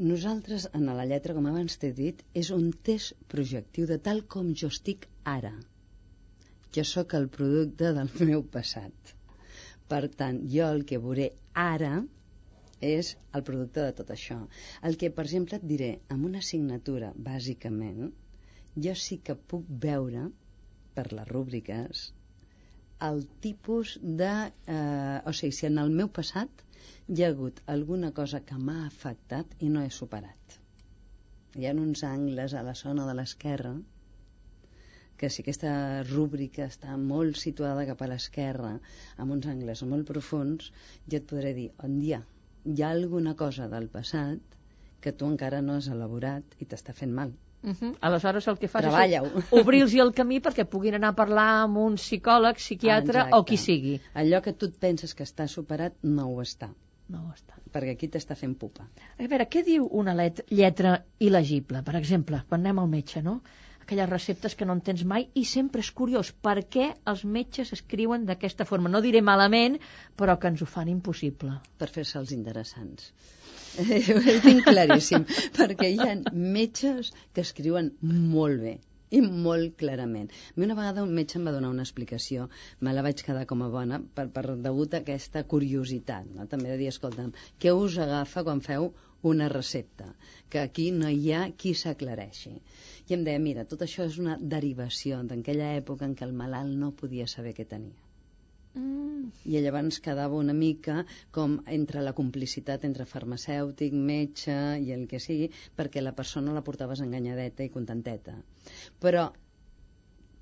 Nosaltres, en la lletra, com abans t'he dit, és un test projectiu de tal com jo estic ara. Jo sóc el producte del (laughs) meu passat. Per tant, jo el que veuré ara és el producte de tot això. El que, per exemple, et diré, amb una assignatura, bàsicament, jo sí que puc veure, per les rúbriques, el tipus de... Eh, o sigui, si en el meu passat hi ha hagut alguna cosa que m'ha afectat i no he superat. Hi ha uns angles a la zona de l'esquerra que si aquesta rúbrica està molt situada cap a l'esquerra, amb uns angles molt profuns, jo et podré dir on hi ha, hi ha alguna cosa del passat que tu encara no has elaborat i t'està fent mal. Uh -huh. Aleshores, el que fas Treballa-ho. és (laughs) obrir-los el camí perquè puguin anar a parlar amb un psicòleg, psiquiatre Exacte. o qui sigui. Allò que tu et penses que està superat no ho està, No ho està. perquè aquí t'està fent pupa. A veure, què diu una let lletra il·legible? Per exemple, quan anem al metge, no? Aquelles receptes que no entens mai i sempre és curiós per què els metges escriuen d'aquesta forma. No diré malament, però que ens ho fan impossible. per fer-se els interessants. Ho tinc claríssim, perquè hi ha metges que escriuen molt bé i molt clarament. A mi una vegada un metge em va donar una explicació, me la vaig quedar com a bona per, per degut a aquesta curiositat, no? també de dir, escolta'm, què us agafa quan feu una recepta? Que aquí no hi ha qui s'aclareixi. I em deia, mira, tot això és una derivació d'aquella època en què el malalt no podia saber què tenia Mm. i llavors quedava una mica com entre la complicitat entre farmacèutic, metge i el que sigui, perquè la persona la portaves enganyadeta i contenteta. Però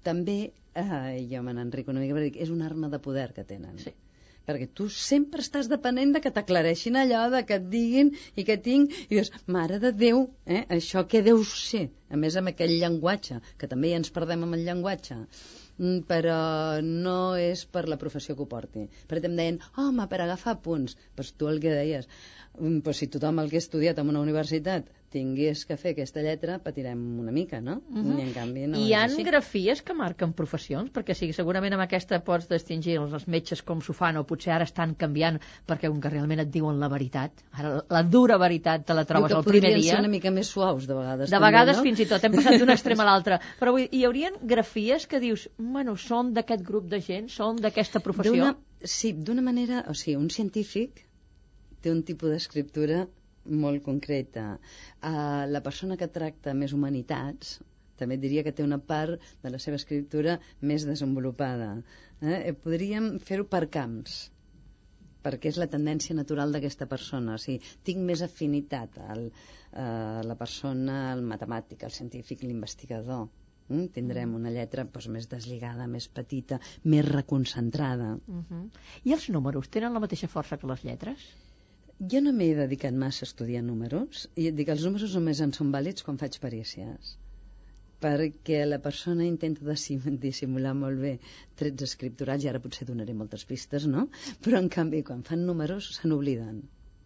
també, eh, jo me n'enric una mica, perquè és una arma de poder que tenen. Sí. perquè tu sempre estàs depenent de que t'aclareixin allò, de que et diguin i que tinc, i dius, mare de Déu, eh, això què deu ser? A més, amb aquell llenguatge, que també ja ens perdem amb el llenguatge, però no és per la professió que ho porti. Perquè em deien, home, per agafar punts. Doncs tu el que deies, mm, pues si tothom el que ha estudiat en una universitat tingués que fer aquesta lletra, patirem una mica, no? Uh -huh. I en canvi no Hi ha així. grafies que marquen professions? Perquè sí, segurament amb aquesta pots distingir els, els metges com s'ho fan, o potser ara estan canviant perquè un que realment et diuen la veritat. Ara la dura veritat te la trobes el primer dia. ser una mica més suaus, de vegades. De també, vegades no? fins i tot hem passat d'un (laughs) extrem a l'altre. Però vull, hi haurien grafies que dius, bueno, són d'aquest grup de gent, són d'aquesta professió? Sí, d'una manera... O sigui, un científic té un tipus d'escriptura molt concreta. Uh, la persona que tracta més humanitats també diria que té una part de la seva escriptura més desenvolupada. Eh? Eh, Podríem fer-ho per camps perquè és la tendència natural d'aquesta persona. O sigui, tinc més afinitat al, a la persona, al matemàtic, al científic, l'investigador. Mm? Tindrem una lletra doncs, més desligada, més petita, més reconcentrada. Uh -huh. I els números tenen la mateixa força que les lletres? Jo no m'he dedicat massa a estudiar números i et dic, els números només en són vàlids quan faig perícies perquè la persona intenta dissim- dissimular molt bé trets escripturals i ara potser donaré moltes pistes, no? Però en canvi quan fan números se n'obliden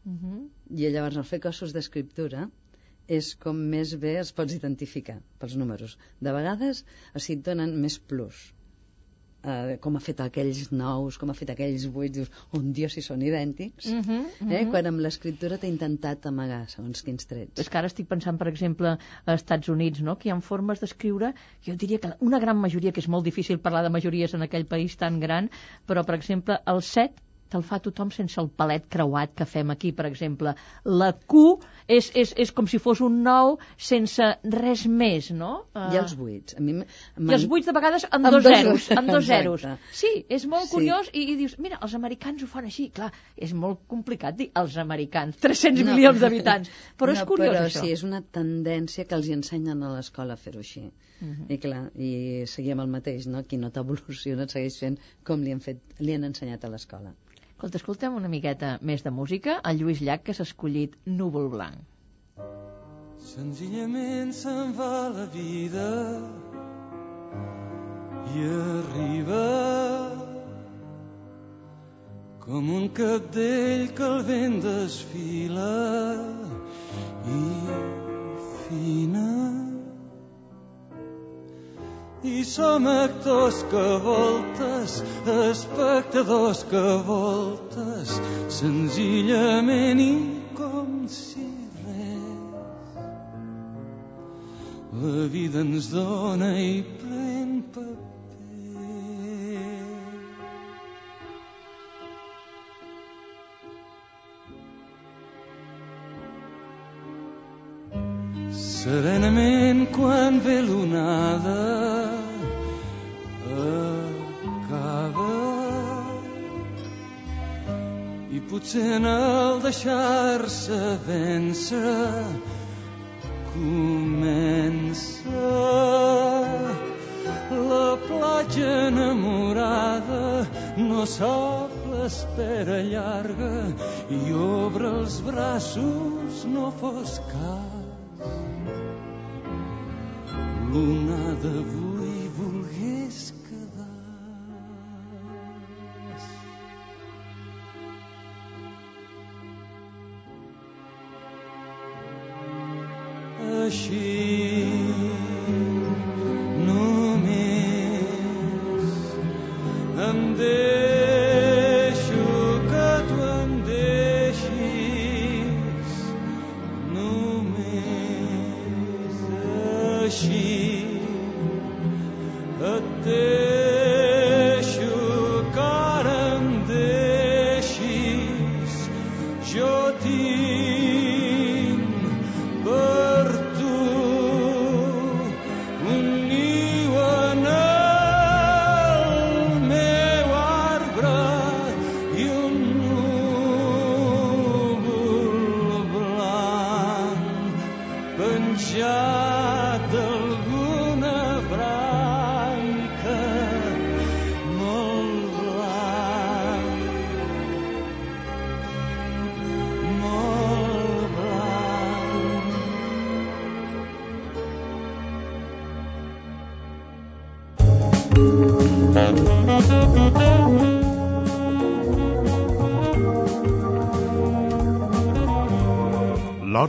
Uh -huh. i llavors al fer cossos d'escriptura és com més bé es pots identificar pels números. De vegades sigui, et donen més plus eh, com ha fet aquells nous, com ha fet aquells vuits, dius, un dia si són idèntics. Uh -huh, uh Eh? -huh. Quan amb l'escriptura t'ha intentat amagar segons quins trets. És que ara estic pensant, per exemple, a Estats Units, no? que hi ha formes d'escriure, jo diria que una gran majoria, que és molt difícil parlar de majories en aquell país tan gran, però, per exemple, el 7 te'l fa tothom sense el palet creuat que fem aquí, per exemple. La Q és, és, és com si fos un nou sense res més, no? Uh, I els buits. A mi I els buits de vegades amb, Amb dos dos zeros, amb dos zeros. Sí, és molt Sí. curiós i, i dius, mira, els americans ho fan així. Clar, és molt complicat dir els americans, 300 No. milions d'habitants. Però és no, curiós, però això. sí, és una tendència que els ensenyen a l'escola a fer-ho així. Mhm. I clar, i seguim el mateix, no? Qui no t'evoluciona segueix fent com li han, fet, li han ensenyat a l'escola. Escolta, escolta'm una miqueta més de música. El Lluís Llach, que s'ha escollit Núvol Blanc. Senzillament se'n va la vida i arriba com un cabdell que el vent desfila i fina. I som actors que voltes, espectadors que voltes, senzillament i com si res. La vida ens dona i pren paper. Serenament quan ve l'onada potser en el deixar-se vèncer comença la platja enamorada. No sap l'espera llarga i obre els braços no fos cas. L'onada així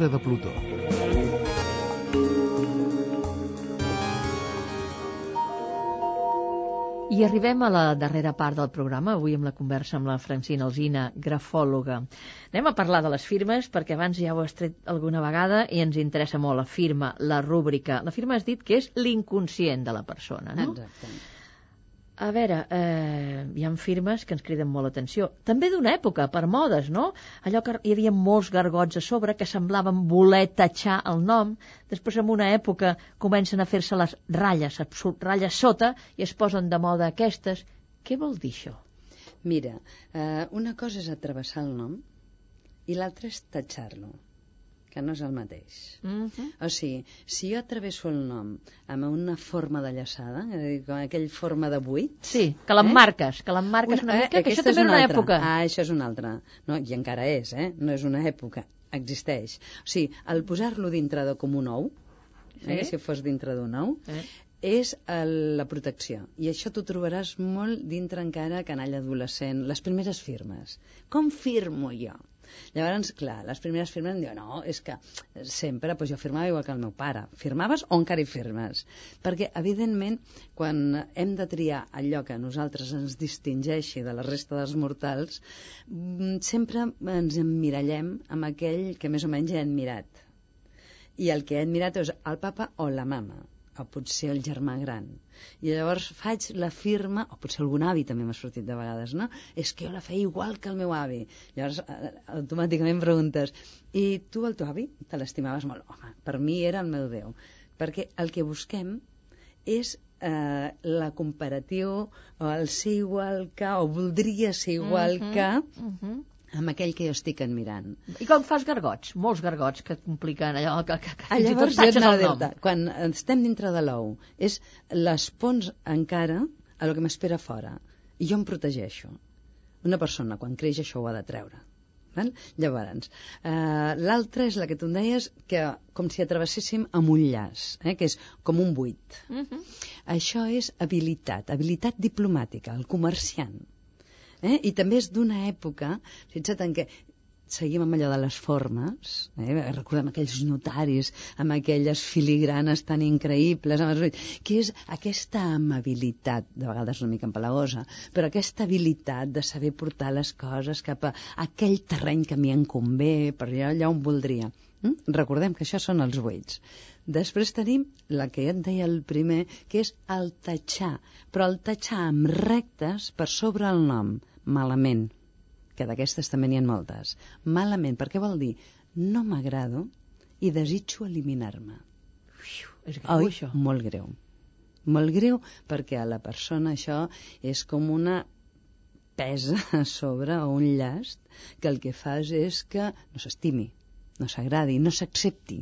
L'hora de Plutó. I arribem a la darrera part del programa, avui amb la conversa amb la Francina Alzina, grafòloga. Anem a parlar de les firmes, perquè abans ja ho has tret alguna vegada i ens interessa molt la firma, la rúbrica. La firma has dit que és l'inconscient de la persona, no? Exacte. A veure, eh, hi ha firmes que ens criden molt l'atenció. També d'una època, per modes, no? Allò que hi havia molts gargots a sobre que semblaven voler tatxar el nom. Després, en una època, comencen a fer-se les ratlles, ratlles sota, i es posen de moda aquestes. Què vol dir això? Mira, eh, una cosa és atravessar el nom i l'altra és tatxar-lo, que no és el mateix. Mm -hmm. O sigui, si jo atravesso el nom amb una forma de llaçada, és a dir, com aquell forma de buit... Sí, que l'emmarques, que l'emmarques una, mica, que això també és una altra. època. Ah, això és una altra. No, I encara és, eh? No és una època. Existeix. O sigui, el posar-lo dintre de com un ou, eh? Sí. si fos dintre d'un ou, Eh? és el, la protecció. I això t'ho trobaràs molt dintre encara canalla adolescent, les primeres firmes. Com firmo jo? Llavors, clar, les primeres firmes em diuen, no, és que sempre doncs jo firmava igual que el meu pare. Firmaves o encara hi firmes? Perquè, evidentment, quan hem de triar allò que a nosaltres ens distingeixi de la resta dels mortals, mm, sempre ens emmirallem amb aquell que més o menys he admirat. I el que he admirat és el papa o la mama o potser el germà gran. I llavors faig la firma, o potser algun avi també m'ha sortit de vegades, no? És que jo la feia igual que el meu avi. Llavors, eh, automàticament preguntes, i tu el teu avi te l'estimaves molt? Home, per mi era el meu Déu. Perquè el que busquem és eh, la comparació, o el ser igual que, o voldria ser igual Mhm, que, mhm. Amb aquell que jo estic admirant. I com fas gargots? Molts gargots que et compliquen allò que, que, que fins i tot jo el nom. quan estem dintre de l'ou, és les pons encara a lo que m'espera fora. I jo em protegeixo. Una persona, quan creix, això ho ha de treure. Val? Llavors, eh, l'altra és la que tu em deies, que com si atravesséssim amb un llaç, eh, que és com un buit. Mhm. Això és habilitat, habilitat diplomàtica, el comerciant. Eh? I també és d'una època, fixa't en què seguim amb allò de les formes, eh? recordem aquells notaris amb aquelles filigranes tan increïbles, amb els que és aquesta amabilitat, de vegades una mica empalagosa, però aquesta habilitat de saber portar les coses cap a aquell terreny que a mi em convé, per allà, allà on voldria. Mm? Recordem que això són els buits. Després tenim la que ja et deia el primer, que és el tatxar, però el tatxar amb rectes per sobre el nom, malament, que d'aquestes també n'hi ha moltes. Malament, perquè vol dir no m'agrado i desitjo eliminar-me. És greu, Oi? això. Molt greu. Molt greu perquè a la persona això és com una pesa a (laughs) sobre o un llast que el que fas és que no s'estimi, no s'agradi, no s'accepti.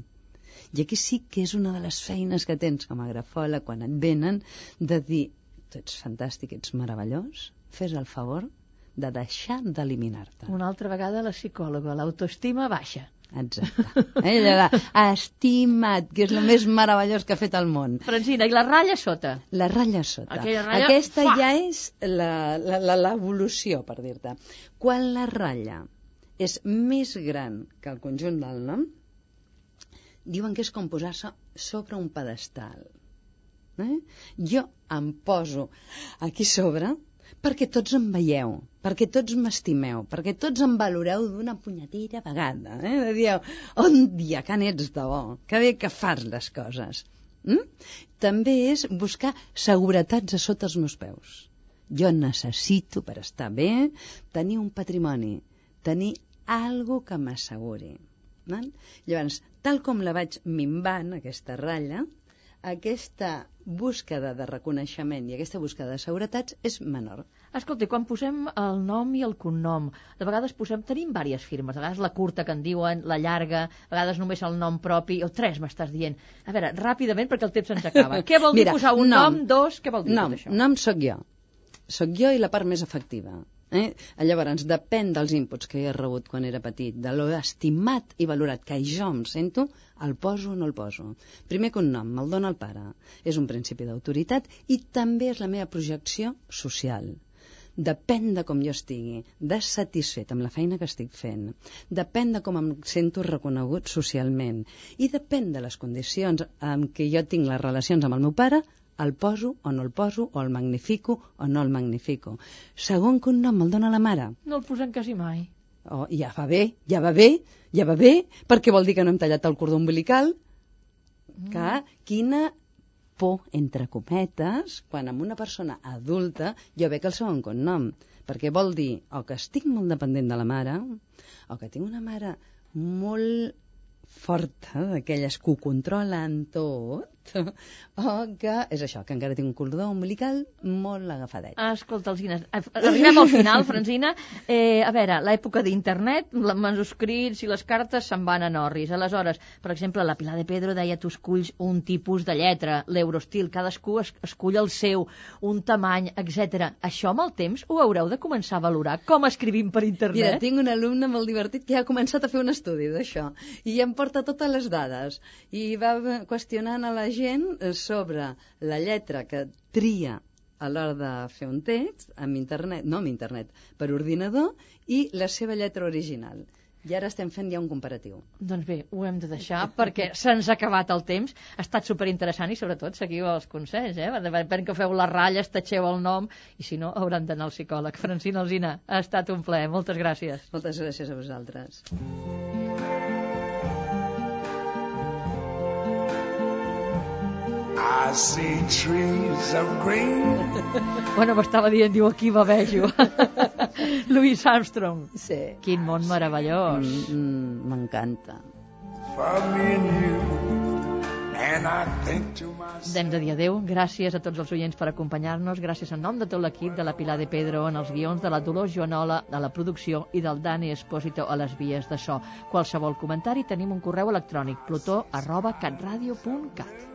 I aquí sí que és una de les feines que tens com a grafòleg quan et venen de dir tu ets fantàstic, ets meravellós, fes el favor de deixar d'eliminar-te. Una altra vegada la psicòloga, l'autoestima baixa. Exacte. Eh? Allò de, estima't, que és el més meravellós que ha fet el món. Francina, i la ratlla sota? La ratlla sota. Aquella ratlla, Aquesta fa! ja és l'evolució, per dir-te. Quan la ratlla és més gran que el conjunt del nom, diuen que és com posar-se sobre un pedestal. Eh? Jo em poso aquí sobre perquè tots em veieu, perquè tots m'estimeu, perquè tots em valoreu d'una punyetera vegada. Eh? Dieu, on dia que n'ets de bo, que bé que fas les coses. Mm? També és buscar seguretats a sota els meus peus. Jo necessito, per estar bé, tenir un patrimoni, tenir algo que m'asseguri. Llavors, tal com la vaig minvant, aquesta ratlla, aquesta búsqueda de reconeixement i aquesta búsqueda de seguretats és menor. Escolta, quan posem el nom i el cognom, de vegades posem, tenim diverses firmes, de vegades la curta que en diuen, la llarga, a vegades només el nom propi, o tres m'estàs dient. A veure, ràpidament, perquè el temps ens acaba. (laughs) Què vol dir Mira, posar un nom, nom. dos, què vol dir Nom, això? nom sóc jo. Sóc jo i la part més efectiva. Eh? Llavors, depèn dels inputs que he rebut quan era petit, de lo estimat i valorat que jo em sento, el poso o no el poso. Primer que un nom, me'l dona el pare. És un principi d'autoritat i també és la meva projecció social. Depèn de com jo estigui, de satisfet amb la feina que estic fent, depèn de com em sento reconegut socialment i depèn de les condicions en què jo tinc les relacions amb el meu pare, el poso o no el poso, o el magnifico o no el magnifico. Segon que un nom me'l dona la mare, No el posem quasi mai. oh, ja va bé, ja va bé, ja va bé, perquè vol dir que no hem tallat el cordó umbilical, que quina por, entre cometes, quan amb una persona adulta jo veig el segon cognom, perquè vol dir o que estic molt dependent de la mare, o que tinc una mare molt forta, d'aquelles que ho controlen tot, (laughs) o que és això, que encara tinc un cordó umbilical molt agafadet. Escolta, Alzina, arribem al final, (laughs) Francina. Eh, a veure, l'època d'internet, els manuscrits i les cartes se'n van en orris. Aleshores, per exemple, la Pilar de Pedro deia tu esculls un tipus de lletra, l'eurostil, cadascú es, escull el seu, un tamany, etc. Això amb el temps ho haureu de començar a valorar, com escrivim per Mira, internet. tinc un alumne molt divertit que ja ha començat a fer un estudi d'això i em porta totes les dades i va qüestionant a la gent eh, sobre la lletra que tria a l'hora de fer un text amb internet, no amb internet, per ordinador i la seva lletra original. I ara estem fent ja un comparatiu. Doncs bé, ho hem de deixar perquè se'ns ha acabat el temps. Ha estat superinteressant i sobretot seguiu els consells, eh? De repent que feu les ratlles, tatxeu el nom i si no hauran d'anar al psicòleg. Francina Alzina, ha estat un plaer. Moltes gràcies. Moltes gràcies a vosaltres. I see trees of green. (laughs) Bueno, m'estava dient, diu, aquí bavejo. (laughs) Louis Armstrong. Sí. Quin món meravellós. Mm, mm, M'encanta. for me and you. And I think to myself, Hem de dir adeu. Gràcies a tots els oients per acompanyar-nos. Gràcies en nom de tot l'equip de la Pilar de Pedro en els guions, de la Dolors Joanola a la producció i del Dani Espósito a les vies de so. Qualsevol comentari tenim un correu electrònic plutó arroba catradio.cat.